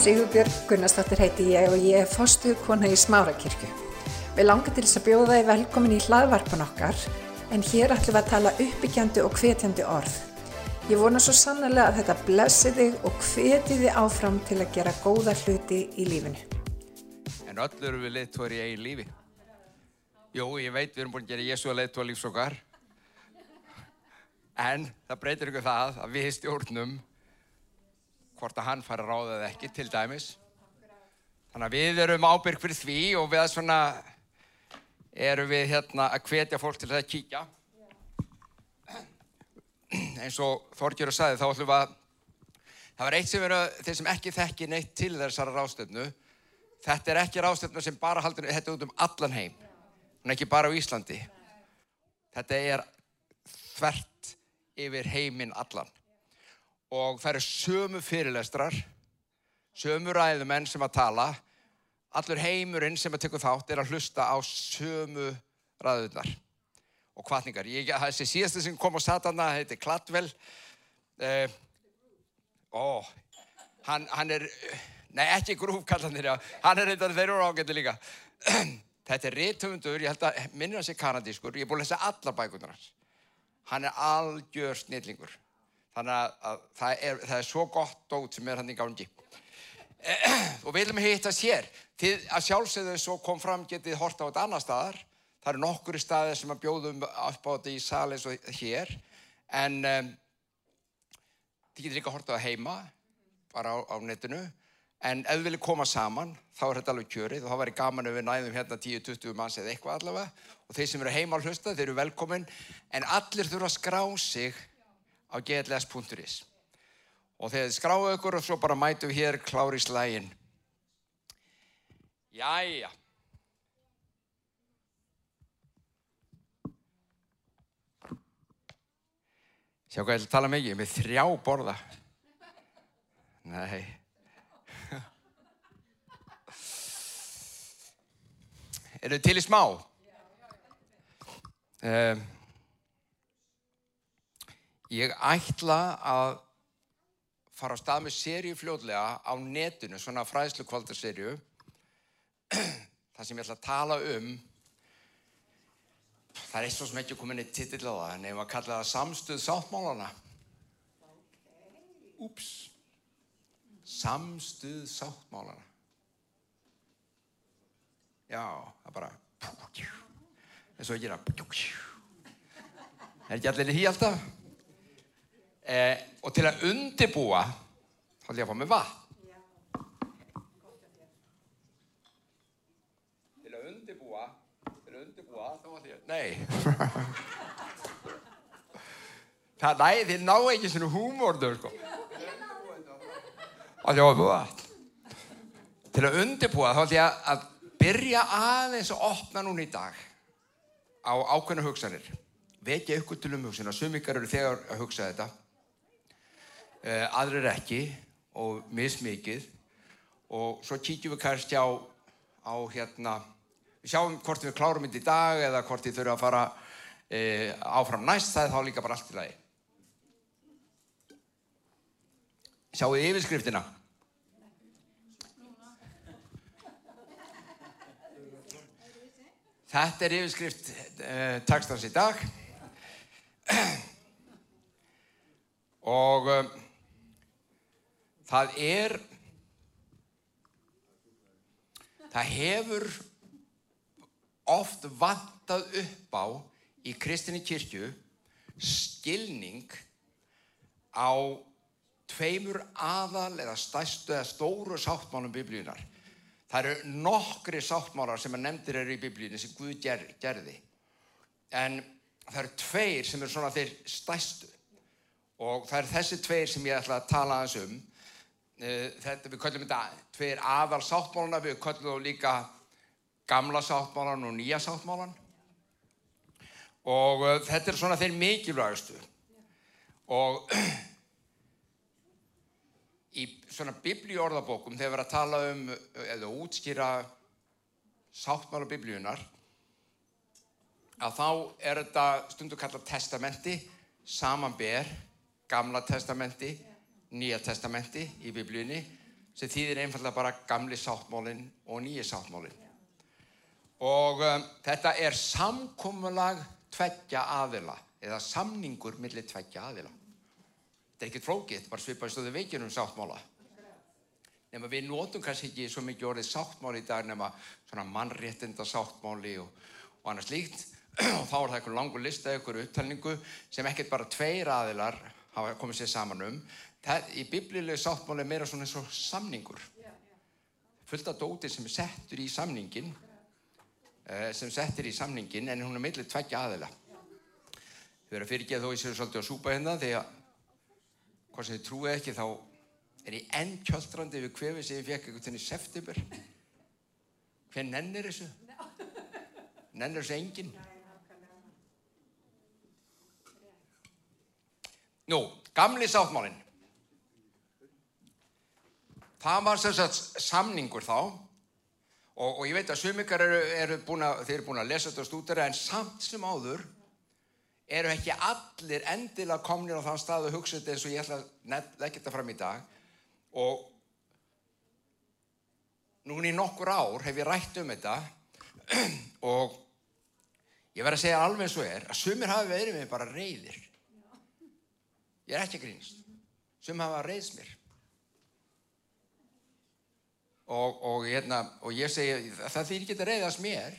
Sigurbjörg Gunnarsdóttir heiti ég og ég er fostuð kona í Smárakirkju. Við langar til þess að bjóða þið velkomin í hlaðvarpan okkar en hér ætlum við að tala uppbyggjandi og hvetjandi orð. Ég vona svo sannlega að þetta blessi þig og hveti þig áfram til að gera góða hluti í lífinu. En öll eru við leiðtóri í eigin lífi. Jú, ég veit við erum búin að gera Jésu að leiðtóa lífs okkar. En það breytir ykkur það að við stjórnum hvort að hann fara að ráða eða ekki til dæmis. Þannig að við erum ábyrg fyrir því og við svona erum við hérna að hvetja fólk til að kíkja. Eins og Þorgjur sagði þá ætlum við að það var eitt sem eru þeir sem ekki þekki neitt til þessara ráðstöfnu. Þetta er ekki ráðstöfnu sem bara haldur þetta út um allan heim. Er ekki bara á Íslandi. Þetta er þvert yfir heiminn allan og það eru sömu fyrirlestrar, sömu ræðumenn sem að tala, allur heimurinn sem að tekja þátt er að hlusta á sömu ræðunar og kvartningar. Þessi síðastu sem kom á satana, er Kladvel, eh, ó, hann, hann er, nei ekki grúfkallanir, hann er eitthvað þeir eru ágætti líka. Þetta er réttöfundur, ég held að minnir hans er kanadískur, ég er búin að lesa allar bækunar hans. Hann er algjör snillingur. Þannig að, að það, er, það er svo gott dót sem er hann í gangi. Og við viljum hittast hér. Til að sjálfsögðu svo kom fram getið horta á þetta annar staðar. Það eru nokkur í staðir sem að bjóðum upp á þetta í sali eins og hér. En um, þið getur líka horta á heima, bara á, á netinu. En ef við viljum koma saman, þá er þetta alveg kjörið og þá væri gaman ef við næðum hérna 10-20 manns eða eitthvað allavega. Og þeir sem eru heima á hlusta, þeir eru velkomin. En allir þurfa að skrá sig á gls.is og þegar þið skráðu ykkur og svo bara mætu hér klári slægin Jæja. Sjá hvað ég að tala mikið með þrjá borða. Nei. Er þið til í smá? Um, Ég ætla að fara á stað með sériu fljóðlega á netinu, svona fræðslu kvöldaserju. Það sem ég ætla að tala um, það er eitt svo sem ekki komin í titill á það, ef maður kalla það samstuð sáttmálana. Úps, samstuð sáttmálana. Já, það bara, en svo ekki það, er ekki allir í alltaf? Eh, og til að undibúa þá ætlum ég að fá mig vatn. Til að undibúa, til að undibúa, þá ætlum ég, nei. Það næ, þið ná ekki svona húmórdur, sko. Það ætlum ég að fá vatn. Til að undibúa þá ætlum ég að byrja aðeins að opna núna í dag á ákveðna hugsanir. Vekja ykkur til umhugsin og sumikar eru þegar að hugsa þetta aðrir ekki og mismikið og svo kíkjum við kannski á, á hérna, við sjáum hvort við klárum þetta í dag eða hvort við þurfum að fara e, áfram næst, það er þá líka bara allt í lagi. Sjáu þið yfirskriftina? Þetta er yfirskrift eh, takstans í dag og það er það hefur oft vantað upp á í kristinni kirkju skilning á tveimur aðal eða stæstu eða stóru sáttmálum biblíunar. Það eru nokkri sáttmálar sem er nefndir eru í biblíunni sem Guð ger, gerði. En það eru tveir sem eru svona þeir stæstu. Og það eru þessi tveir sem ég ætla að tala aðeins um. Eh, þetta, við kallum þetta tveir aðal sáttmáluna, við kallum þá líka gamla sáttmálan og nýja sáttmálan og uh, þetta er svona þeir mikilvægastu og í svona biblíorðabókum þegar við erum að tala um eða útskýra sáttmála biblíunar að þá er þetta stundu kallað testamenti samanber gamla testamenti Nýja testamenti í biblíunni sem þýðir einfallega bara gamli sáttmálinn og nýji sáttmálinn. Og um, þetta er samkómulag tveggja aðila eða samningur millir tveggja aðila. Þetta er ekkert flókið, bara svipaði stóðu veikjunum sáttmála. Nefnum við notum kannski ekki svo mikið orðið sáttmáli í dag nema svona mannréttinda sáttmáli og, og annars líkt og þá er það einhver langur lista, einhver upptalningu sem ekkert bara tveir aðilar hafa komið sér saman um. Það, í biblíulegu sáttmáli er meira svona eins og samningur. Fullt af dóti sem er settur í samningin, eh, sem settur í samningin en hún er meðlega tveggja aðila. Þau verður að fyrirgeða þó ég séu svolítið að súpa hérna að hvað sem þið trúið ekki þá er ég enn kjöldrandi við kvefið sem ég fekk eitthvað til í september. Hver nennir þessu? Nennir þessu enginn? Nú, gamli sáttmálinn. Það var sem sagt samningur þá. Og, og ég veit að sumikar eru, eru búin að, þeir eru búin að lesa þetta stúdara en samt sem áður eru ekki allir endilega komnir á þann stað og hugsa þetta eins og ég ætla að leggja þetta fram í dag. Og núna í nokkur ár hef ég rætt um þetta. Og ég verð að segja alveg eins og er að sumir hafi verið með bara reyðir ég er ekki að grínast. Sumir hafa reyðs mér og, og, hérna, og ég segi það þýr ekki að reyðast mér.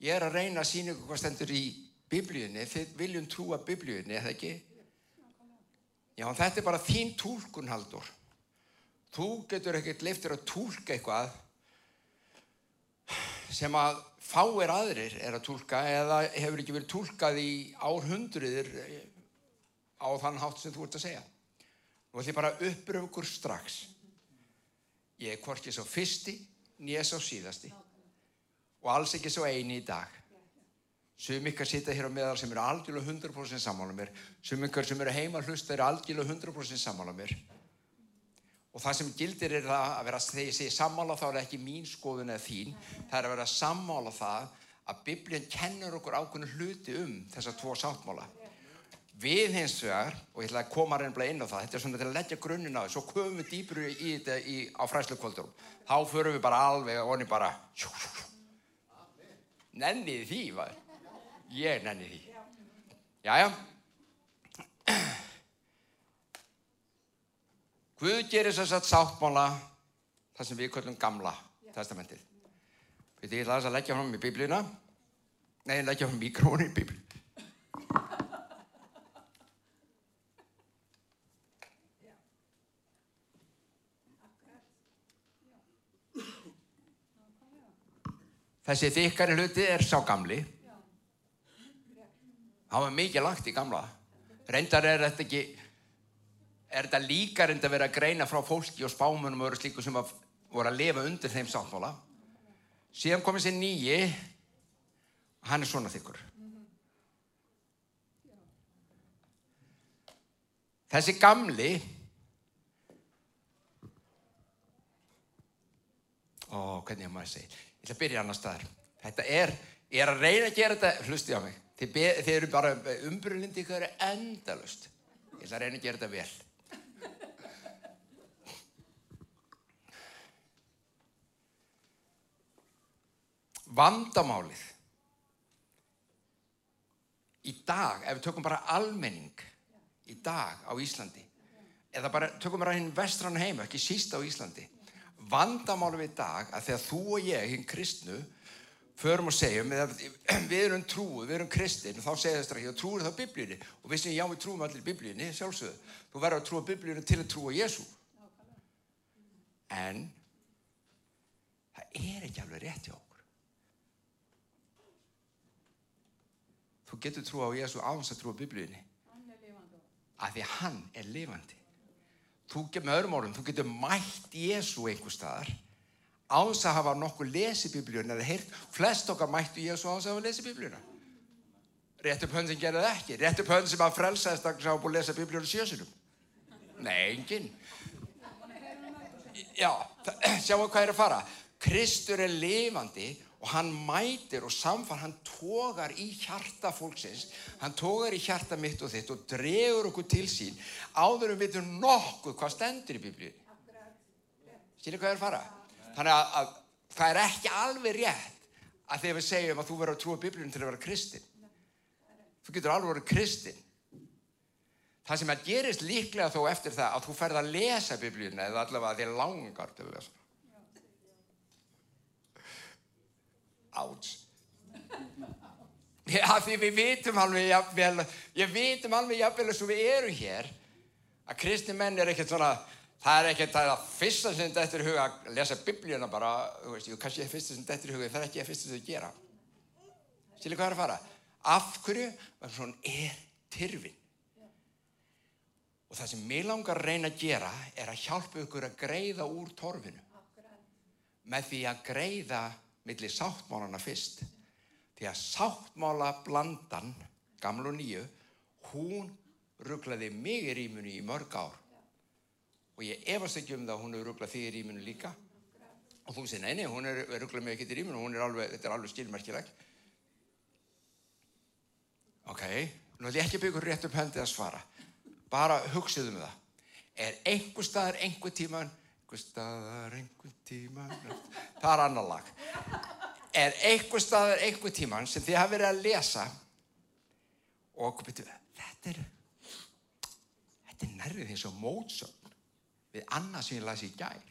Ég er að reyna að sína ykkur hvað stendur í biblíunni, þið viljum trúa biblíunni, eða ekki? Já, þetta er bara þín tólkun haldur þú getur ekkert leiftir að tólka eitthvað sem að fáir aðrir er að tólka eða hefur ekki verið tólkað í árhundruðir á þann hátt sem þú ert að segja. Og því bara uppröfkur strax Ég er hvorki svo fyrsti, nýja svo síðasti og alls ekki svo eini í dag. Sum ykkar sita hér á meðal sem eru algjörlega 100% sammála mér. Sum ykkar sem eru heima hlusta eru algjörlega 100% sammála mér. Og það sem gildir er það að vera, þegar ég segi sammála þá er það ekki mín skoðun eða þín. Það er að vera sammála það að Biblíun kennur okkur ákveðinu hluti um þessar tvo sáttmála. Við hins vegar, og ég ætla að koma reynilega inn á það, þetta er svona til að leggja grunninn á því, svo komum við dýpur í þetta í, á fræslukvöldurum. Þá förum við bara alveg og onni bara, sjú, sjú, sjú. Nennið því, hvað? Ég nennið því. Jæja. Guð gerir þess að sáttmála það sem við kallum gamla testamentið. Því ég ætla að leggja fram í biblíuna. Nei, leggja fram mikrónu í biblíuna. Þessi þykkari hluti er sá gamli. Það var mikið lagt í gamla. Reyndar er þetta ekki, er þetta líka reynd að vera að greina frá fólki og spámunum og öru slíku sem að voru að lifa undir þeim sáttmála. Síðan komið sér nýji, hann er svona þykkur. Þessi gamli, ó, hvernig er maður að segja, Ég ætla að byrja annar staðar. Þetta er, ég er að reyna að gera þetta, hlusti á mig. Þið, þið eru bara umbrunlindi, þið eru endalust. Ég ætla að reyna að gera þetta vel. Vandamálið. Í dag, ef við tökum bara almenning í dag á Íslandi, eða bara tökum bara hinn vestrann heim, ekki síst á Íslandi, vandamálu við dag að þegar þú og ég, hinn kristnu, förum og segjum, við erum trúið, við erum kristin, þá segja þess að trúið það biblíunni, og við segjum já við trúum allir biblíunni, sjálfsögðu, þú verður að trúa biblíunni til að trúa Jésu. En það er ekki alveg rétt hjá okkur. Þú getur trúa á Jésu áns að trúa biblíunni. Af því hann er lifandi. Þú með öðrum orðum, þú getur mætt Jésu einhver staðar áns að hafa nokkuð lesið biblíuna eða heyrt, flest okkar mættu Jésu áns að hafa lesið biblíuna. Rétt upp hönd sem gerði það ekki. Rétt upp hönd sem að frelsaðist að hafa búið að lesa biblíuna sjösunum. Nei, enginn. Já, sjáum við hvað er að fara. Kristur er lifandi og hann mætir og samfar, hann tógar í hjarta fólksins, hann tógar í hjarta mitt og þitt og dregur okkur til sín áður um veitum nokkuð hvað stendur í biblíunni. Skiljið hvað er að fara? Þannig að, að það er ekki alveg rétt að þegar við segjum að þú verður að trúa biblíunum til að vera kristin. Þú getur alveg verið kristin. Það sem að gerist líklega þó eftir það að þú ferð að lesa biblíuna eða allavega að þið langar til að lesa. Áts. Já, því við vitum alveg jafnvel, ég vitum alveg jafnvel eins og við erum hér að kristni menn er ekkert svona, það er ekkert að fyrsta sem þetta eftir huga að lesa biblíuna bara, þú veist, jú, kannski er fyrsta sem þetta eftir huga, það er ekki að fyrsta sem þetta gera. Skilja hvað er að fara? Af hverju? Það er svona er tyrfin. Og það sem mér langar að reyna að gera er að hjálpa ykkur að greiða úr torfinu. Með því að greiða millir sáttmálana fyrst. Því að sáttmála blandan, gamlu nýju, hún rugglaði mig í rýmunu í mörg ár. Og ég efast ekki um það að hún hefur rugglað þig í rýmunu líka. Og þú segir, neini, hún er rugglað mig ekki í rýmunu, hún er alveg, þetta er alveg skilmerkilegt. Ok, nú ætlum ég ekki að byggja rétt um höndið að svara. Bara hugsiðu með það. Er einhver staðar einhver tíman, einhver staðar einhver tíman, það er annar lag. Er einhver staðar einhver tíman sem þið hafa verið að lesa og byrju, þetta er, þetta er nærrið eins og mótsögn við annað sem ég lasi í gær.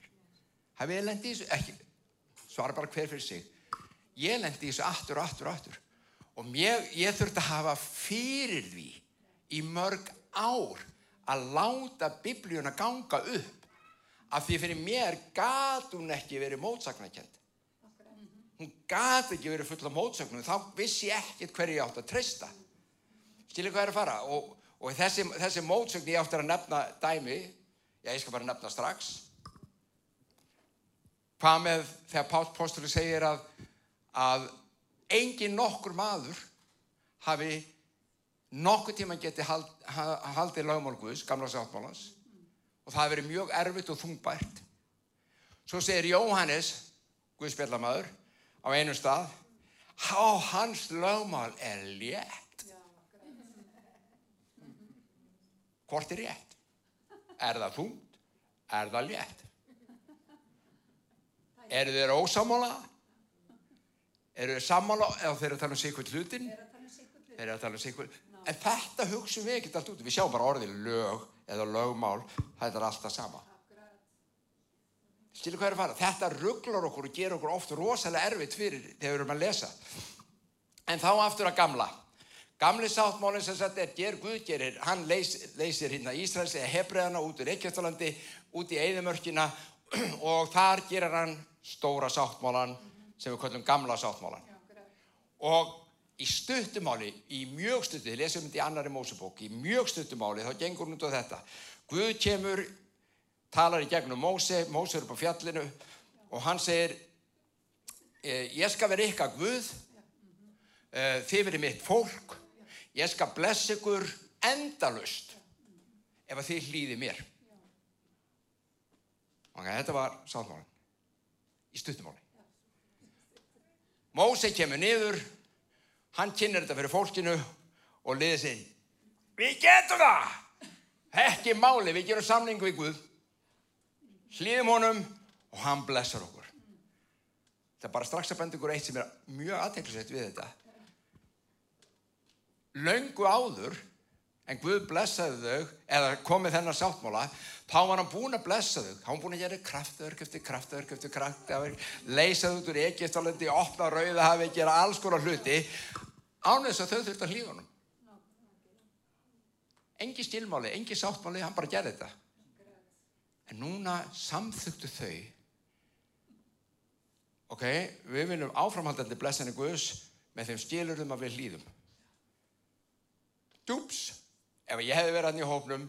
Hafið ég lendið í þessu? Ekki, svara bara hver fyrir sig. Ég lendi í þessu aftur og aftur og aftur og mér, ég þurfti að hafa fyrir því í mörg ár að láta biblíuna ganga upp af því fyrir mér gat hún ekki verið mótsagnakend hún gat ekki verið fulla mótsagnum þá vissi ég ekkert hverju ég átt að treysta. Skilja hvað er að fara? Og, og þessi, þessi mótsagn ég átt að nefna dæmi. Já ég skal bara nefna strax. Hvað með þegar Páll Póstuli segir að að engin nokkur maður hafi nokkur tíma geti hald, haldið lögmál Guðs, gamla sáttmálans og það verið mjög erfitt og þungbært. Svo segir Jóhannes Guðspjallamæður á einu stað á hans lögmál er létt. Hvort er rétt? Er það þungt? Er það létt? Eru þeir ósamála eru þeir sammála? Eða þeir eru að tala um sikvöld hlutin þeir eru að tala um sikvöld en þetta hugsun við ekkert allt út við sjáum bara orðið lög eða lögmál þetta er alltaf sama. Skilu hvað er að fara? Þetta rugglar okkur og ger okkur oft rosalega erfitt fyrir þegar við erum að lesa. En þá aftur að gamla. Gamli sáttmálinn sem sagt er ger Guðgerir hann leys, leysir hérna Ísraels eða Hebreðana út úr Eikjöftalandi út í Eidamörkina og þar gerir hann stóra sáttmálan sem við kallum gamla sáttmálan og í stuttumáli, í mjög stuttu, þið lesum þetta í annari Mósebók, í mjög stuttumáli þá gengur hún út á þetta. Guð kemur, talar í gegnum Móse, Móse er upp á fjallinu og hann segir, ég skal vera ykkar Guð, þið verið mitt fólk, ég skal blessa ykkur endalust ef að þið hlýði mér. Ok, þetta var sáttmálinn í stuttumáli. Móse kemur niður, hann kynir þetta fyrir fólkinu og liðið sér við getum það! Ekki máli, við gerum samningu við Guð. Hlýðum honum og hann blessar okkur. Það er bara strax að benda ykkur eitt sem er mjög aðteklisveit við þetta. Löngu áður en Guð blessaði þau eða komið þennan sáttmála þá var hann búin að blessa þau. Hann var búin að gera kraftverk eftir kraftverk eftir kraftverk leysa þau út úr Egiptalandi opna rauða hafi, gera alls konar hluti. Án þess að þau þurft að hlýða honum. Engi stilmáli, engi sáttmáli hann bara gerði þetta. En núna samþugtu þau. Ok, við viljum áframhaldandi blessinni Guðs með þeim stílurum að við hlýðum. Dúps ef ég hefði verið hann í hófnum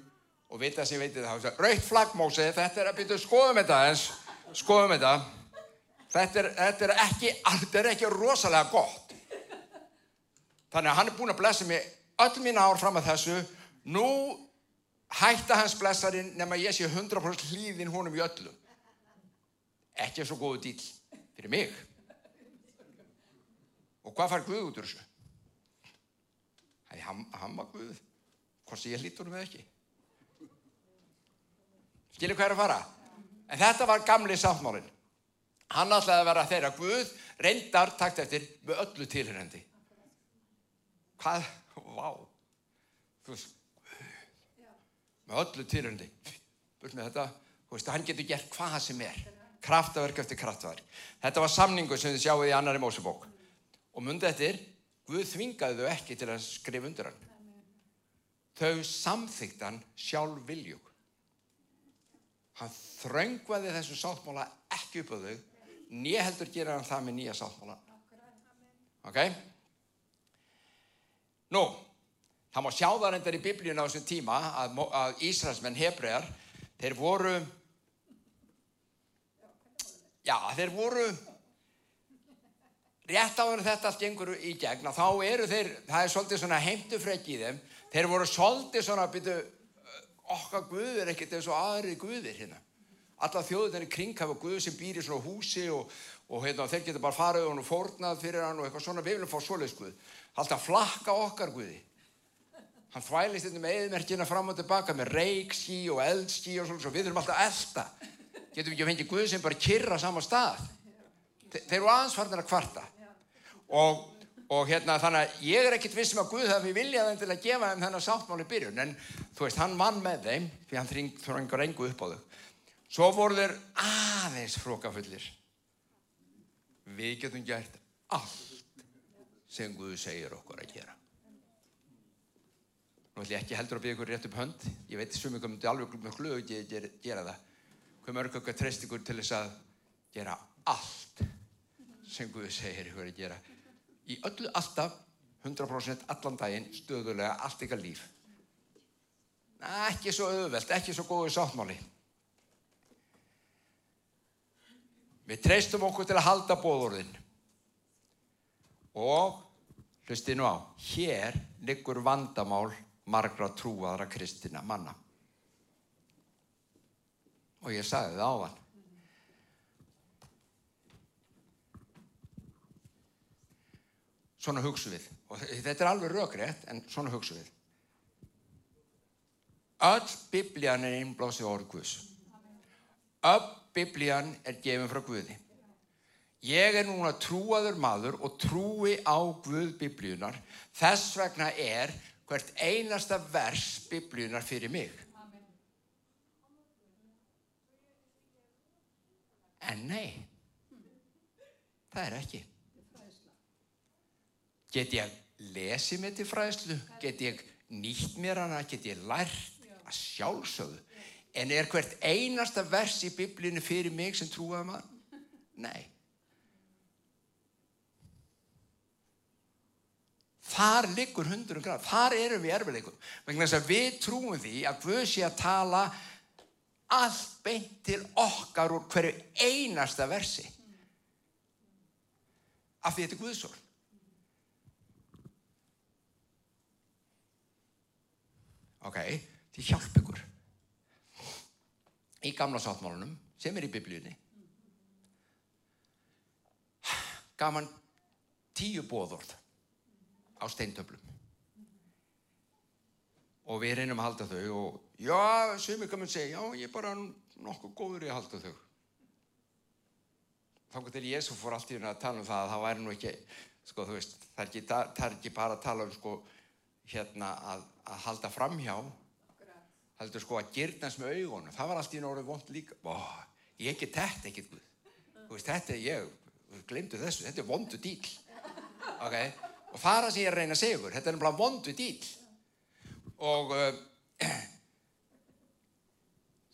og vita sem ég veit það, raukt flaggmósi þetta er að byrja, skoðum þetta eins skoðum þetta. Þetta er, þetta er ekki, þetta er ekki rosalega gott. Þannig að hann er búin að blessa mig öll mín ár fram að þessu. Nú hætta hans blessarin nema ég sé 100% hlýðin honum í öllu ekki svo góðu dýl fyrir mig. Og hvað fær Guð út úr þessu? Það er var Guð. Hvort sem ég hlýtt honum eða ekki skilur hvað er að fara En þetta var gamli sáttmálinn. Hann ætlaði að vera þeirra Guð reyndar takt eftir með öllu tilhörendi. Hvað? Vá. Þú veist, með öllu tilhörendi. Burt með þetta, þú veist, hann getur gert hvað sem er. Kraftaverk eftir kraftverk. Þetta var samningu sem þið sjáuði í annari mósebók. Og myndið eftir, Guð þvingaði þau ekki til að skrifa undir hann. Þau samþykta hann sjálf viljúk. Hann þröngvaði þessu sáttmála ekki upp á þau, nýja heldur gera hann það með nýja sáttmála. Ok? Nú, það má sjá það reyndar í biblíun á þessum tíma að, að Ísraelsmenn hebregar, þeir voru, já, þeir voru rétt áður þetta allt gengur í gegn og þá eru þeir, það er svolítið svona heimtufrek í þeim, þeir voru svolítið svona, byrju, okkar Guð er ekkert eins og aðrið Guðir hérna. Alla þjóðunar í kring hafa Guð sem býr í svona húsi og, og hérna, þeir geta bara farið og fórnað fyrir hann og eitthvað svona, við viljum fá svoleiðs Guð. Alltaf flakka okkar Guði. Hann þvælist þetta með eðmerkina fram og tilbaka með reikskí og eldskí og svona, svo við þurfum alltaf að elda. Getum við ekki að fengja Guð sem bara kyrra saman stað. Þe þeir eru aðensvarnir að kvarta. Og og hérna þannig að ég er ekkit vissum að Guð hafi viljað þeim til að gefa þeim þennan sáttmáli byrjun en þú veist hann mann með þeim því hann þröngur engu upp á þau. Svo voru þeir aðeins frókafullir við getum gert allt sem Guð segir okkur að gera. Nú ætlum ég ekki heldur að byggja ykkur rétt upp hönd. Ég veit sem ykkur myndi alveg með hluga ekki gera, gera það. Hvað mörg okkar treyst ykkur til þess að gera allt sem Guð segir ykkur að gera í öllu alltaf 100% allan daginn stöðulega allt ykkar líf. Ekki svo auðvelt, ekki svo góðu sáttmáli. Við treystum okkur til að halda bóðorðin og hlusti nú á hér liggur vandamál margra trúaðra kristina manna. Og ég sagði það á Svona hugsu við. Og þetta er alveg rökrétt, en svona hugsu við. Öll biblían er innblásið orð Guðs. Öll biblían er gefin frá Guði. Ég er núna trúaður maður og trúi á Guð biblíunar. Þess vegna er hvert einasta vers biblíunar fyrir mig. En nei, það er ekki. Get ég lesið mér til fræðslu? Get ég nýtt mér hana? Get ég lært að sjálfsögðu? En er hvert einasta vers í biblínu fyrir mig sem trúaði maður? Nei. Þar liggur hundurum gráð. Þar erum við erfileikum. Vegna þess að við trúum því að Guð sé að tala allt beint til okkar úr hverju einasta versi. Af því þetta er Guðsórn. Ok, því hjálp ykkur. Í gamla sáttmálunum sem er í biblíunni. Gaf hann tíu bóðorð á steintöflum. Og við reynum að halda þau og já, ykkur mun segja já, ég er bara nokkuð góður í að halda þau. Þá til Jésu fór allt í hún að tala um það að það væri nú ekki sko, veist, það, er ekki, það er ekki bara að tala um sko, hérna að að halda framhjá. Heldur sko að gyrnast með augunum. Það var allt í náttúrulega vond líka. Ó, ég ekki tett ekkert þetta er ég. Glemdu þessu. Þetta er vondu dýl okay? og það er það sem ég reyna að segja ykkur þetta er náttúrulega vondu dýl og uh,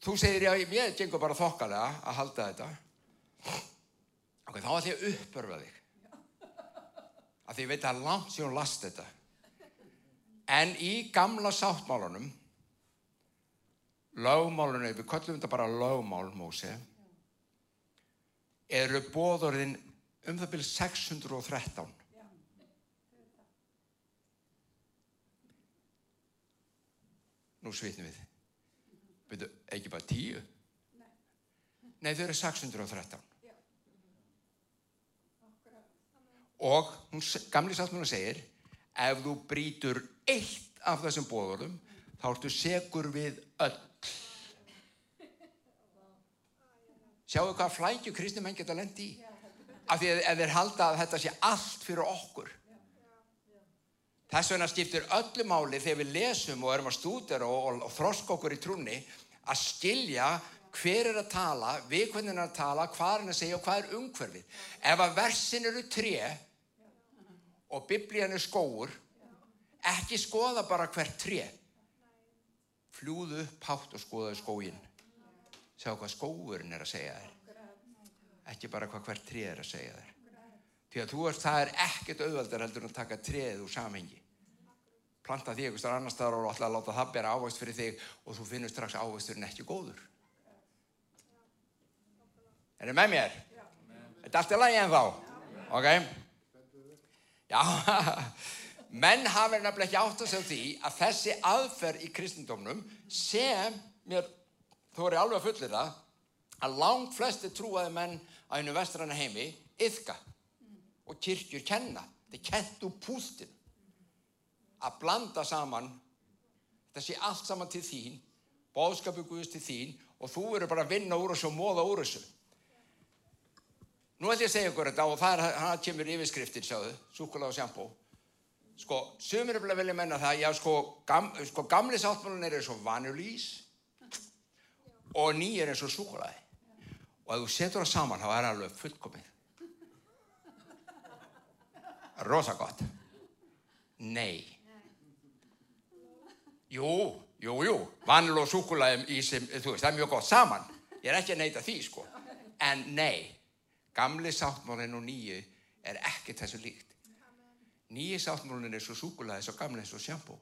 þú segir já ég gengur bara þokkalega að halda þetta. Ok, þá ætlum ég að uppörfa þig. Að því ég veit að langt sem hún last þetta En í gamla sáttmálunum, lögmálunum, við kallum þetta bara lögmál, Mósi, eru bóðorðin um það byrju 613. Nú svitnum við. Veitu, ekki bara tíu? Nei, þau eru 613. Og hún, gamli sáttmálunum segir, ef þú brítur eitt af þessum bóðurum þá ertu segur við öll Sjáu hvað flækju kristni menn geta lendi í. Af því að þeir halda að þetta sé allt fyrir okkur. Þess vegna skiptir öllu máli þegar við lesum og erum að stúdera og, og, og þroska okkur í trúni að skilja hver er að tala, við hvernig er að tala, hvað er að segja og hvað er umhverfið. Ef að versin eru tré og biblían er skóur, ekki skoða bara hvert tré. Fljúðu upp hátt og skoðaðu skógin. Sjá hvað skóurinn er að segja þér. Ekki bara hvað hvert tré er að segja þér. Því að þú veist, það er ekkert auðvöldar heldur að taka treð úr samhengi. Planta því eitthvað starf annar staðar og alltaf láta það bera ávist fyrir þig og þú finnur strax ávisturinn ekki góður. Er þið með mér? Er þetta allt í lagi en þá? Ok? Já, menn hafa nefnilega ekki átt að segja því að þessi aðferð í kristendómnum sem mér, þú er alveg að fullir það, að langt flesti trúaði menn á einu vestræna heimi yfka og kirkjur kenna. Þetta er kent úr pústin. Að blanda saman, þetta sé allt saman til þín, bóðskapu Guðist til þín og þú verður bara að vinna úr þessu og móða úr þessu. Nú ætlum ég að segja ykkur þetta og það er, hann kemur yfirskriftir, sjáðu, súkulega og sjampó. Sko, sumir er að vilja menna það, já, sko, gam, sko gamli sáttmálun er eins og vanulís og ný er eins og súkulega. Og ef þú setur það saman, þá er alveg fullkomið. Rosa gott. Nei. Jú, jú, jú. Vanil og súkulæðum í sem, þú veist, það er mjög gott saman. Ég er ekki að neyta því, sko. En nei, gamli sáttmálinn og nýju er ekki þessu líkt. Nýju sáttmálinn er svo súkulæði svo gamli eins og sjampó.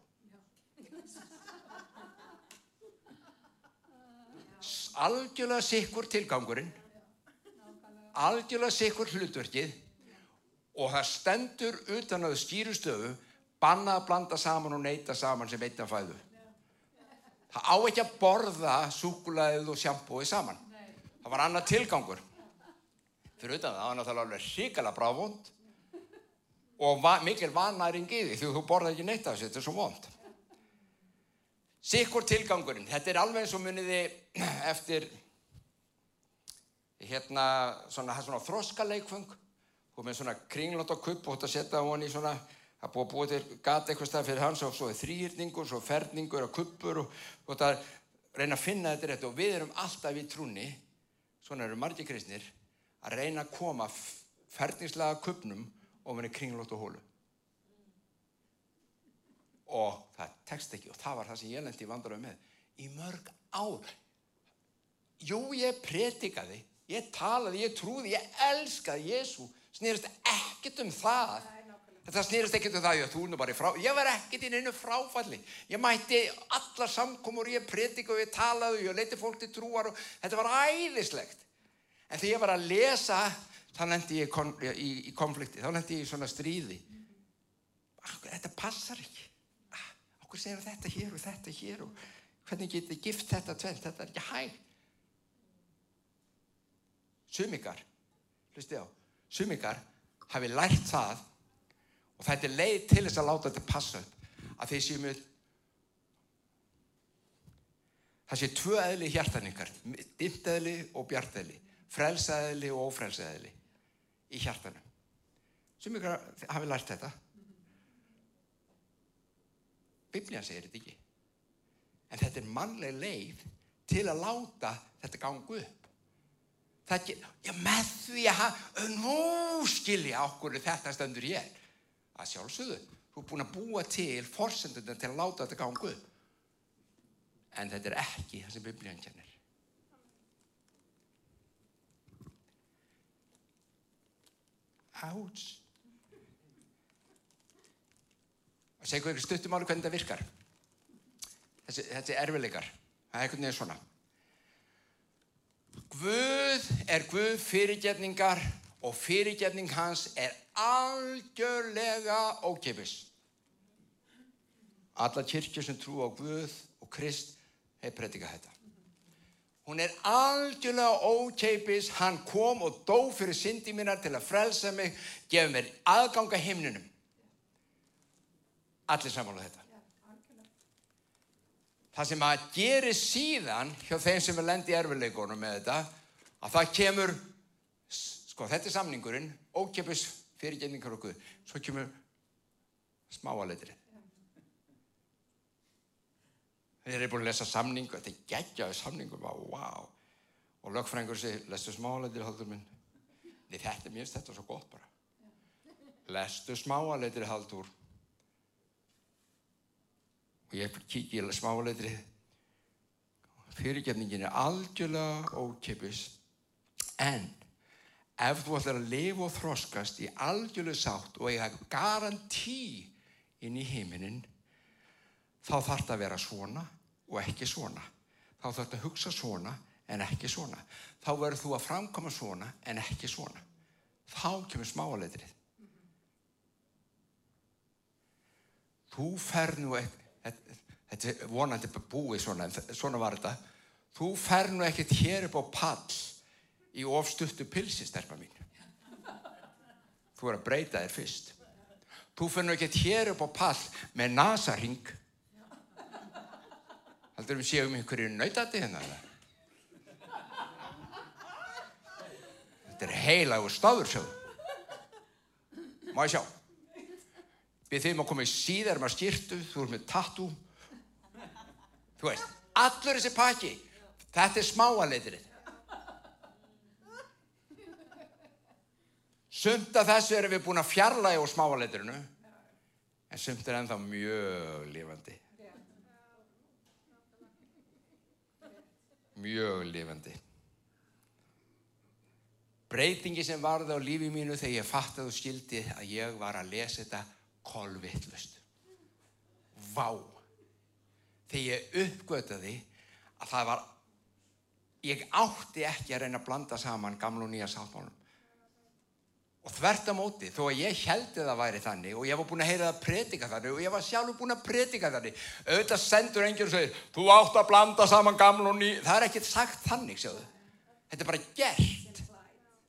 Algjörlega sikkur tilgangurinn, algjörlega sikkur hlutverkið og það stendur utan að skýrustöfu banna að blanda saman og neyta saman sem einna fæðu. Það á ekki að borða súkulæðið og sjampóið saman. Það var annað tilgangur. Fyrir utan það, var náttúrulega alveg ríkala bráðvond og va mikil vanæring í því þú borða ekki neitt af þessu, þetta er svo vond. Sikkur tilgangurinn, þetta er alveg eins og muniði eftir hérna svona, svona þroskaleikfung og með svona kringlóta kupp og þetta setja hann í svona það búið að búið til gata eitthvað stað fyrir hans og svo er þrýrningur, svo ferningur og kuppur og, og það reyna að finna þetta rétt og við erum alltaf í trúni svona eru margir kristnir að reyna að koma ferningslega kuppnum og með kringlóta hólu. Og það tekst ekki og það var það sem ég lendi vandur með í mörg ár. Jú ég pretikaði ég talaði, ég trúði, ég elskaði Jésu snýrist ekkert um það. Þetta snýrist ekkert um það ég, frá, ég var ekkert inn einu fráfalli. Ég mætti alla samkomur ég predika og ég talaði ég leiti fólk til trúar og þetta var æðislegt en þegar ég var að lesa þá lendi ég kon, í, í konflikti þá lendi ég í svona stríði. Þetta passar ekki. Okkur segir þetta hér og þetta hér og hvernig getur gift þetta tvent þetta er ekki hægt. Sumikar hlustið á sumingar hafi lært það og þetta er leið til þess að láta þetta passa að þeir séu með það séu tvö eðli hjartaningar dimteðli og bjarteðli frelsaðli og ófrelsaðli í hjartanum. Sumingar hafi lært þetta. Biblian segir þetta ekki. En þetta er mannleg leið til að láta þetta gangu upp. Það ekki, já með því að nú skilja okkur þetta stendur ég að sjálfsögðu, þú er búin að búa til forsendunum til að láta þetta gangu en þetta er ekki það sem biblíðan kennir Áts og segja hverju stuttumáli hvernig þetta virkar þessi, þessi erfilegar það er einhvern veginn svona Guð er Guð fyrirgetningar og fyrirgetning hans er algjörlega ókipis. Alla kyrkjur sem trú á Guð og Krist hefur predikað þetta. Hún er algjörlega ókeipis, hann kom og dó fyrir syndi mínar til að frelsa mig, gefa mér aðganga himnunum. Allir samála þetta. Það sem að gerir síðan hjá þeim sem er lendi erfileikunum með þetta, að það kemur, sko þetta er samningurinn, ókjöpus fyrirgenningar okkur, svo kemur smáaleitrið. Þeir eru búin að lesa samningu, þetta er geggjaði samningu, wow. Og lögfrængur segir, lestu smáaleitrið haldur minn. Nei þetta er mjög þetta er svo gott bara. Lestu smáaleitrið haldur. Og ég kík í smáaleitrið fyrirgefningin er algjörlega ókipis en ef þú ætlar að lifa og þroskast í algjörlega sátt og eiga garantí inn í heiminin þá þarf það að vera svona og ekki svona þá þarf það að hugsa svona en ekki svona þá verður þú að framkoma svona en ekki svona þá kemur smáleitrið þú fer nú eitthvað þetta er vonandi búið svona, en svona var þetta, þú fer nú ekkert hér upp á pall í ofstuttu pilsi, sterpa mín. Þú er að breyta þér fyrst. Þú fer nú ekkert hér upp á pall með nasaring. Haldur við séum einhverju nautati hérna. Þetta er heilagur staður, sjáðu. Má ég sjá? Við þeim að koma í síðar með skýrtu, þú er með tattoo Þú veist, allur þessi pakki, þetta er smáaleitrið. Sumt af þessu erum við búin að fjarlæga úr smáaleitrinu, en sumt er ennþá mjög lifandi. Mjög lifandi. Breytingi sem varði á lífi mínu þegar ég fattaði og skildi að ég var að lesa þetta kolvittlust. Vá! þegar ég uppgötaði að það var ég átti ekki að reyna að blanda saman gamla og nýja sáttmálum og þvert að móti þó að ég heldi það væri þannig og ég var búin að heyra það að predika þannig og ég var sjálfur búin að predika þannig auðvitað sendur einhvern og segir þú átt að blanda saman gamla og nýja það er ekkert sagt þannig sjáðu. Þetta er bara gert.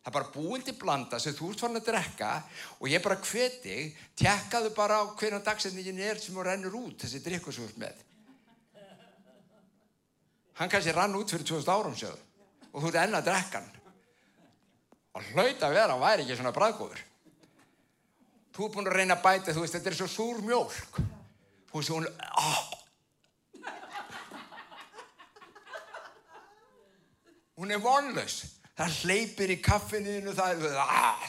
Það er bara búin til blanda sem þú ert fann að drekka og ég bara hveti tjekkaðu bara á hvernig dagsetningin er sem þú rennur út þessi drikkusúrt með. Hann kannski rann út fyrir 2000 árum sjöðu og þú ert enna að drekka hann og að vera, hann væri ekki svona bræðgóður þú er búin að reyna að bæta þú veist, þetta er svo súr mjölk þú veist, hún oh. hún er vonlaus það hleypir í kaffinu það er ah.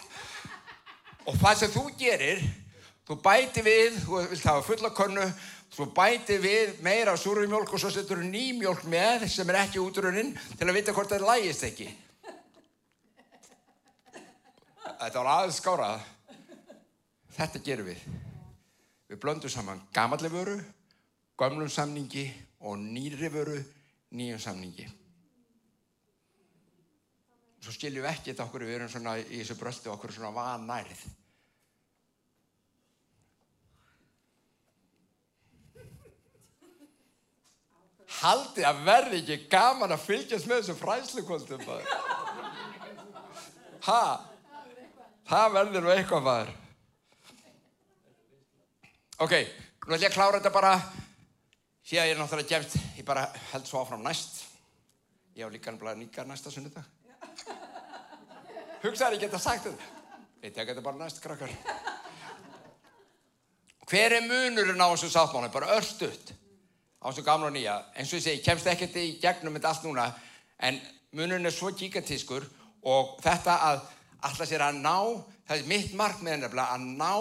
og það sem þú gerir þú bæti við, þú vilt hafa fulla konnu svo bæti við meira súru mjölk og svo setur við ný mjölk með sem er ekki útrunnin til að vita hvort það lægist ekki þetta var aðeins skárað. Þetta gerum við. Við blöndum saman gamalli vöru gömlum samningi og nýri vöru nýjum samningi. Svo skiljum við ekki þetta okkur við erum svona í þessu bröldu okkur svona vanærið. Haldi að verði ekki gaman að fylgjast með þessu fræslukoltum ha það verður nú eitthvað maður. Ok, nú ætlum ég að klára þetta bara. Síðan ég er náttúrulega gefst ég bara held svo áfram næst. Ég á líka nýgar næsta sunnudag. Hugsaður ég geta sagt þetta. Ég tek þetta bara næst krakkar. Hver er munurinn á þessu sáttmánu bara örstuðt á þessu gamla og nýja. Eins og ég segi, ég kemst ekkert í gegnum þetta allt núna en munun er svo gigantískur og þetta að alltaf sér að ná það er mitt mark með henni að ná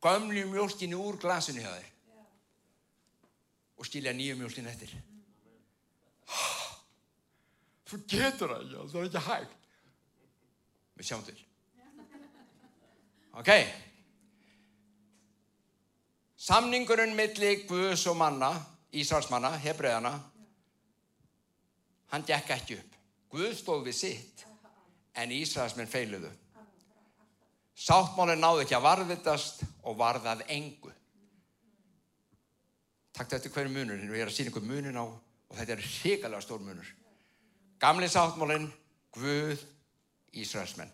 gömlu mjölkinu úr glasinu hjá þér. Og skilja nýju mjölkinu eftir. Þú getur það ekki það er ekki hægt. Við sjáum til. Ok. Samningurinn milli Guðs og manna, Ísraelsmanna, Hebreðana, hann gekk ekki upp. Guð stóð við sitt, en Ísraelsmenn feiluðu. Sáttmálinn náði ekki að varðvitast og varðað engu. Takk þetta hverju munurinn og ég er að sína ykkur munin á og þetta er hrigalega stór munur. Gamli sáttmálinn, Guð, Ísraelsmenn.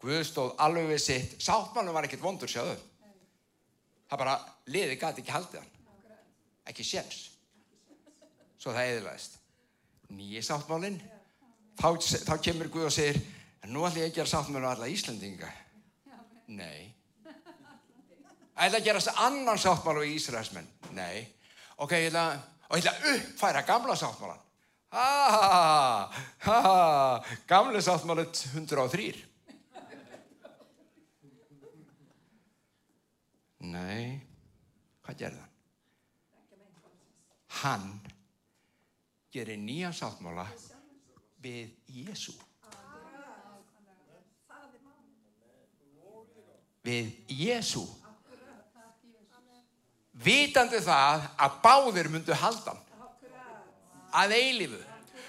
Guð stóð alveg við sitt. Sáttmálinn var ekkert vondur sjáðu það bara, liði gæti ekki haldið hann ekki séns svo það eðlaðist nýji sáttmálinn þá, þá kemur Guð og segir, nú ætla ég að gera sáttmála alla Íslandinga. Nei. Ætla að gera annan sáttmála í Ísraelsmenn? Nei. Ok, ég ætla, og ég ætla að uppfæra gamla sáttmálan. Ha, ha, ha, gamle sáttmálet 103. Nei, hvað gerði hann? Hann gerir nýja sáttmála við Jésu. Við Jésu. Vitandi það að báðir myndu haldan. Að eilifu.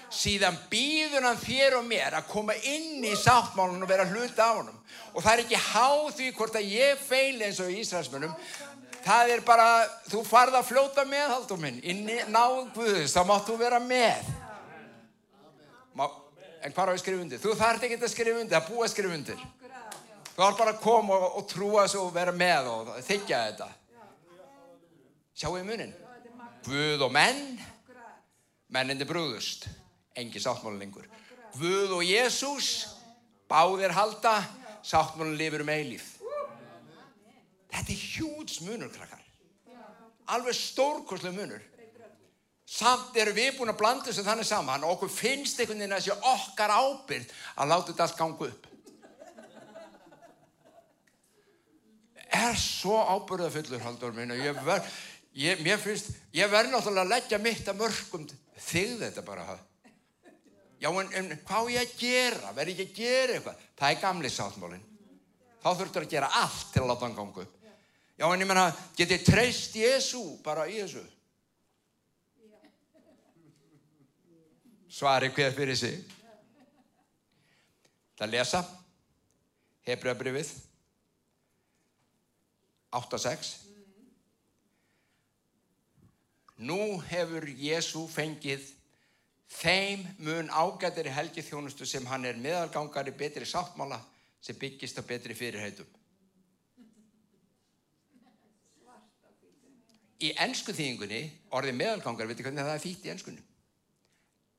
Síðan býður hann þér og mér að koma inn í sáttmálun og vera hluta á honum. Og það er ekki háð því hvort að ég feil eins og í Ísraelsmönum. Það er bara, þú farð að fljóta með, haldum minn. Í náð Guðus, þá máttu vera með. En hvað er að skrifa undir? Þú þarf ekki að skrifa undir, að búa að skrifa undir. Þú þarf bara að koma og, og trúa þessu og vera með og þykja þetta. Sjáu í munin. Guð og menn, mennindi brúðust, engi sáttmálun lengur. Guð og Jésús, báðir halda, sáttmálun lifur um eilíf. Þetta er hjúts munur, krakkar. Alveg stórkoslu munur. Samt eru við búin að blanda þessu þannig saman og okkur finnst einhvern veginn að þessi okkar ábyrð að láta þetta allt ganga upp. Er svo ábyrðafullur, haldur minn, og ég verð, ég, mér finnst, ég verð náttúrulega að leggja mitt að mörgum þig þetta bara. Já, en, en hvað er ég að gera? Verð ég að gera eitthvað? Það er gamli sáttmálinn. Þá þurftur að gera allt til að láta hann ganga upp. Já, en ég menna, get ég treyst Jésu bara í þessu? Svari hver fyrir sig. Það lesa Hebreabrifið 8.6 Nú hefur Jésu fengið þeim mun ágættir í helgi þjónustu sem hann er meðalgangari betri sáttmála sem byggist á betri fyrirheitum. Í ennsku þýðingunni, orðið meðalgangar, veitu hvernig það er fýtt í ennskunni?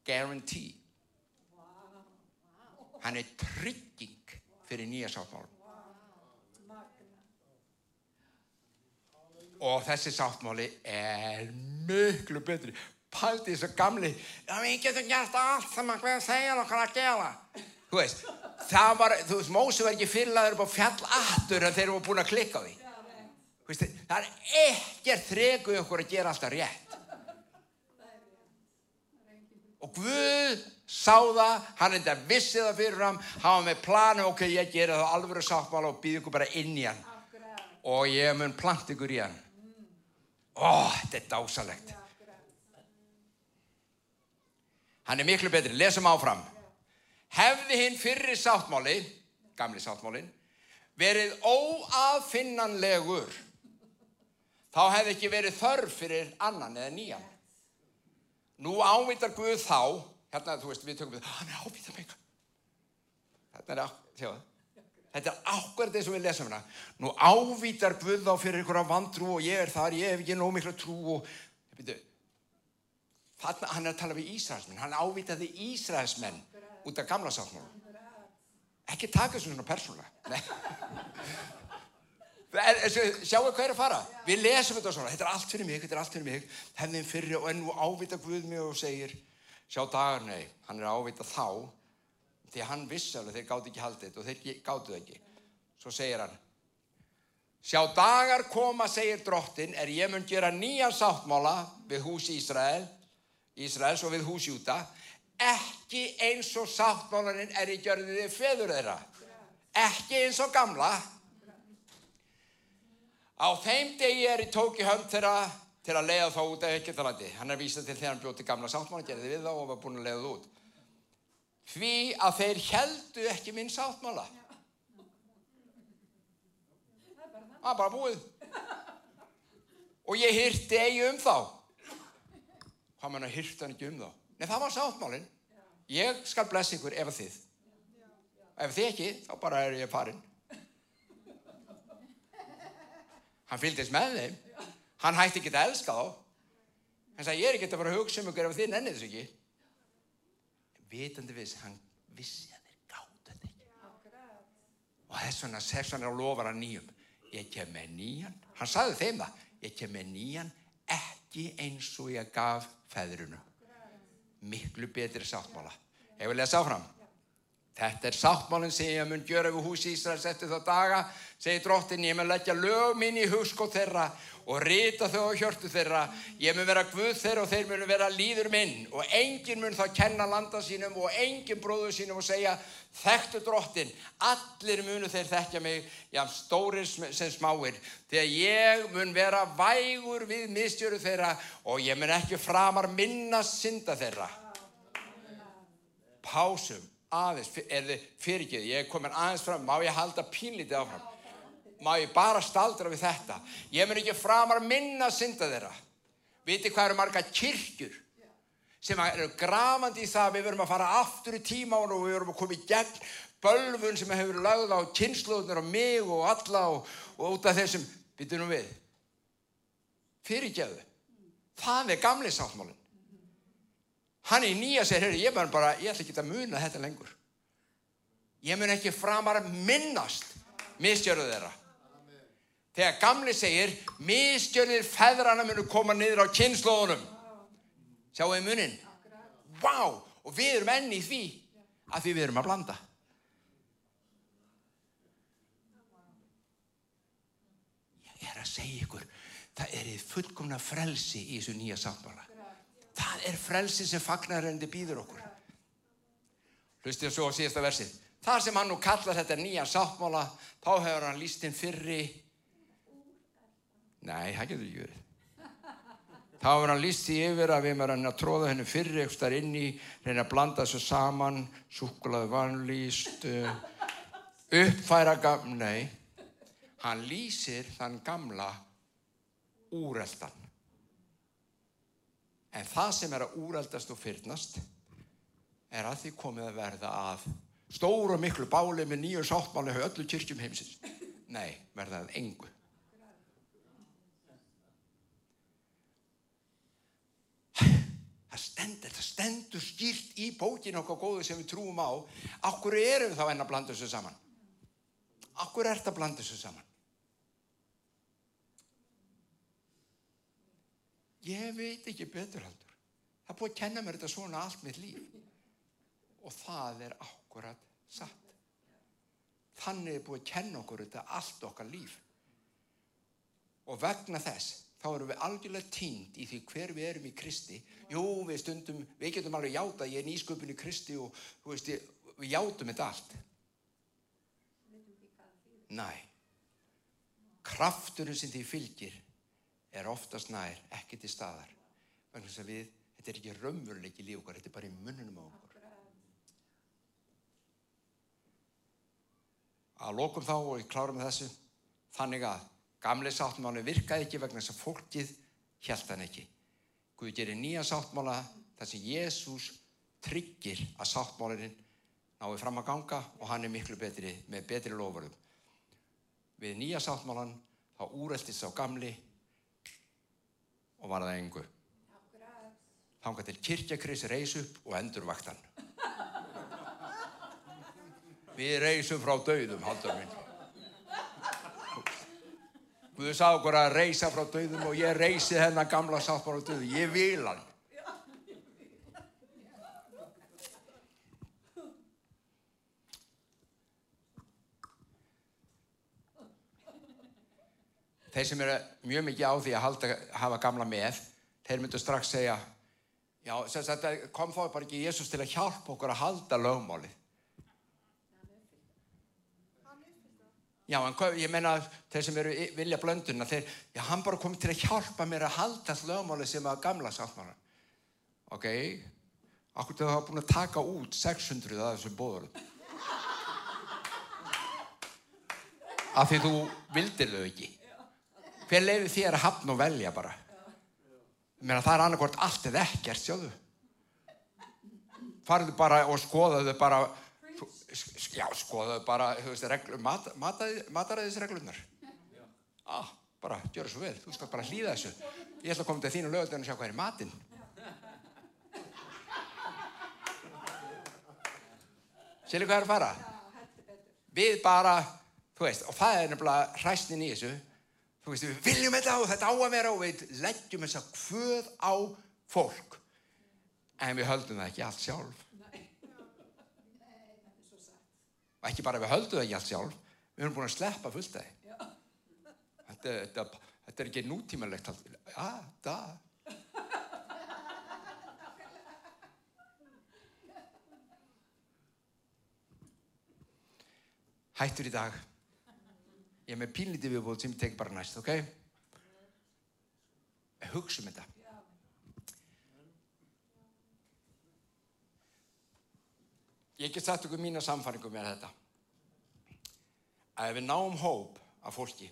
Guarantee. Hann er trygging fyrir nýja sáttmálum. Og þessi sáttmáli er miklu betri. Paldi þessu gamli, við getum gert allt sem að hvað segja okkar að gera. Þú veist, það var, þú veist, Mósi var ekki fyrirlaður upp á fjallattur en þeir voru búin að klikka á því. Veist, það er ekkert þregu okkur að gera alltaf rétt. Og Guð sá það, hann enda vissi það fyrir ham, hann var með planu, ok, ég gera það alveg sáttmála og býð ykkur bara inn í hann. Og ég mun plant ykkur í hann. Ó, þetta er dásalegt. Hann er miklu betri, lesum áfram. Hefði hinn fyrri sáttmáli, gamli sáttmálin, verið óafinnanlegur, þá hefði ekki verið þörf fyrir annan eða nýjan. Nú ávítar Guð þá, hérna þú veist við tökum við, hann er ávítar mig. Þetta er, sjáðu, þetta er ákverðið eins og við lesum hérna. Nú ávítar Guð þá fyrir einhverja vantrú og ég er þar, ég hef ekki nóg miklu trú og, byrju, þarna hann er að tala við Ísraelsmenn, hann ávítaði Ísraelsmenn út af gamla sáttmálum. Ekki taka þessu svona persónulega. Sjáu hvað er að fara. Við lesum þetta svona. Þetta er allt fyrir mig, þetta er allt fyrir mig. Hefðin fyrir og enn og ávita Guð mig og segir, sjá dagar, nei, hann er ávita þá. Því hann vissi alveg, þeir gáti ekki haldið og þeir það ekki. Svo segir hann, sjá dagar koma, segir drottin, er ég mun gera nýja sáttmála við hús Ísrael, Ísraels og við hús Júta, ekki eins og sáttmálaninn er í gjörðiði feður þeirra. Ekki eins og gamla. Á þeim degi er í tóki hönd þeirra til að leiða þá út af ekkert Hann er vísað til þegar hann bjóti gamla sáttmála, gerði við þá og var búin að leiða þú út. Því að þeir heldu ekki minn sáttmála. Það er bara búið. Og ég hýrti eigi um þá. Hvað mann að hýrta hann ekki um þá? Nei, það var sáttmálinn. Ég skal blessa ykkur ef þið. Ef þið ekki, þá bara er ég farinn. Hann fylgdist með þeim. Hann hætti ekki að elska þá. Hann sagði, ég er ekki að fara að hugsa um ykkur ef þið nennið þessu ekki. vitandi viss, hann vissi að þeir gáttu þetta. Og þess vegna, þess vegna lofar hann nýjum. Ég kem með nýjan, hann sagði þeim það, ég kem með nýjan ekki eins og ég gaf feðrunum. Miklu betri sáttmála. Ég vil lesa áfram. Þetta er sáttmálinn sem ég mun gjöra við hús Ísraels eftir þá daga, segir drottin, ég mun leggja lög mín í hugskótt þeirra og rita þau á hjörtu þeirra. Ég mun vera guð þeirra og þeir mun vera líður minn. Og enginn mun þá kenna landa sínum og enginn bróðu sínum og segja, þekktu drottin, allir munu þeir þekkja mig, já, stórir sem smáir, þegar ég mun vera vægur við mistjöru þeirra og ég mun ekki framar minna synda þeirra. Pásum aðeins, er þið fyrirgeð, ég komin aðeins fram, má ég halda pínlítið áfram? Má ég bara staldra við þetta? Ég mun ekki framar minna synda þeirra. Viti hvað eru marga kirkjur sem eru grafandi í það við verum að fara aftur í tíma og við verum að koma í gegn bölfun sem hefur lagð á kynsluðunar og mig og alla og, og út af þessum, bitur nú við. Fyrirgeðu. Það er gamli sáttmálinn. Hann í nýja segir, ég mun bara, ég ætla ekki að muna þetta lengur. Ég mun ekki framar minnast misgjörðu þeirra. Þegar gamli segir, misgjörðir feðrana munu koma niður á kynnslóðunum. Sjáu þið munin? Wow. Og við erum enni í því að því við erum að blanda. Ég er að segja ykkur, það er í fullkomna frelsi í þessu nýja sáttmála. Það er frelsi sem fagnarrendi býður okkur. Hlustið svo á síðasta versið. Þar sem hann nú kallar þetta nýja sáttmála, þá hefur hann lístinn fyrri. Nei, það getur ekki verið. Þá hefur hann líst því yfir að við erum að reyna að tróða hennu fyrri eitthvað þar inni, reyna að blanda þessu saman, súklaðu vanlýst, uppfæra gamla. Nei, hann lýsir þann gamla úreldan. En það sem er að úrældast og fyrnast er að því komið að verða að stóru og miklu báli með nýju sáttmáli hjá öllu kyrkjum heimsins. Nei, verða að engu. Það stendur, það stendur skýrt í bókinu okkar góðu sem við trúum á. Akkur erum við þá enn að blanda þessu saman? Akkur er þetta að blanda þessu saman? Ég veit ekki betur heldur. Það er búið að kenna mér þetta svona allt mitt líf. Og það er akkurat satt. Þannig er búið að kenna okkur þetta allt okkar líf. Og vegna þess, þá erum við algjörlega tínd í því hver við erum í Kristi. Jú, við stundum, við getum alveg játa, ég er nýsköpun í Kristi og veist, við játum þetta allt. Næ, krafturinn sem því fylgir er oftast nær ekki til staðar. Þannig að við, þetta er ekki raunveruleiki líf okkar, þetta er bara í munnunum á okkur. Að lokum þá og ég klára með þessu, þannig að gamli sáttmáli virkaði ekki vegna þess að fólkið held hann ekki. Guð gerir nýja sáttmála þar sem Jésús tryggir að sáttmálinn náði fram að ganga og hann er miklu betri með betri lofurðum. Við nýja sáttmálan þá úreltist á gamli og var það engu. Þángar til kirkjakris reys upp og endur vaktan. Við reysum frá dauðum, haldur minn. Guður sá okkur að reysa frá dauðum og ég reysi þennan gamla sáttmála dauðu. Ég vil hann. Þeir sem eru mjög mikið á því að halda, hafa gamla með, þeir myndu strax segja, já, þetta kom þá bara ekki Jésús til að hjálpa okkur að halda lögmálið. Já, en ég menna þeir sem eru vilja blönduna, þeir, já, hann bara kom til að hjálpa mér að halda lögmálið sem að gamla sáttmála. Ok, okkur til að hafa búin að taka út 600 af þessum bóðurum. Af því þú vildir þau ekki hver leiði þér að hafna og velja bara? Meina, það er annarkort allt eða ekkert sjáðu. Farðu bara og skoðaðu bara já skoðaðu bara mat, mataræðis reglunar ah, bara gjöru svo vel þú skal bara hlýða þessu. Ég ætla að koma til þínu lögutöðun og sjá hvað er matinn. Sérðu hvað er að fara? Við bara, þú veist, og það er nefnilega hræsnin í þessu. Þú veist, við viljum þetta og þetta á að vera og við leggjum þess að hvöð á fólk. En við höldum það ekki allt sjálf. Og ekki bara við höldum það ekki allt sjálf, við erum búin að sleppa fullt því. Þetta, þetta, þetta er ekki nútímanlegt. Já, það. Hættur í dag. Ég er með pínlítið viðbúð sem ég tek bara næst, ok? Hugsa um þetta. Ég get sagt ykkur mína samfæringu með þetta. Að ef við náum hóp af fólki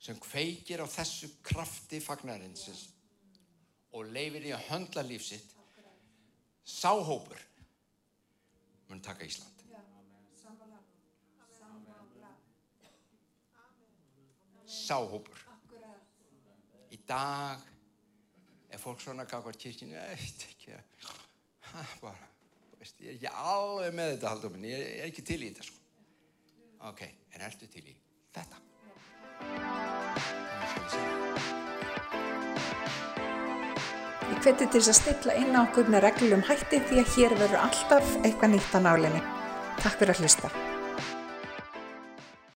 sem kveikir á þessu krafti fagnarinsins og leifir í að höndla lífsitt, sáhópur mun taka Ísland. Sáhópur. Í dag er fólk svona kakvar kirkinu, eitt ekki, ha, bara, þú veist, ég er ekki alveg með þetta haldum, en ég er ekki til í þetta sko. Ok, en ertu til í þetta? Ég hveti til þess að stilla inn á okkur með reglum hætti því að hér verður alltaf eitthvað nýtt á nálinni. Takk fyrir að hlusta.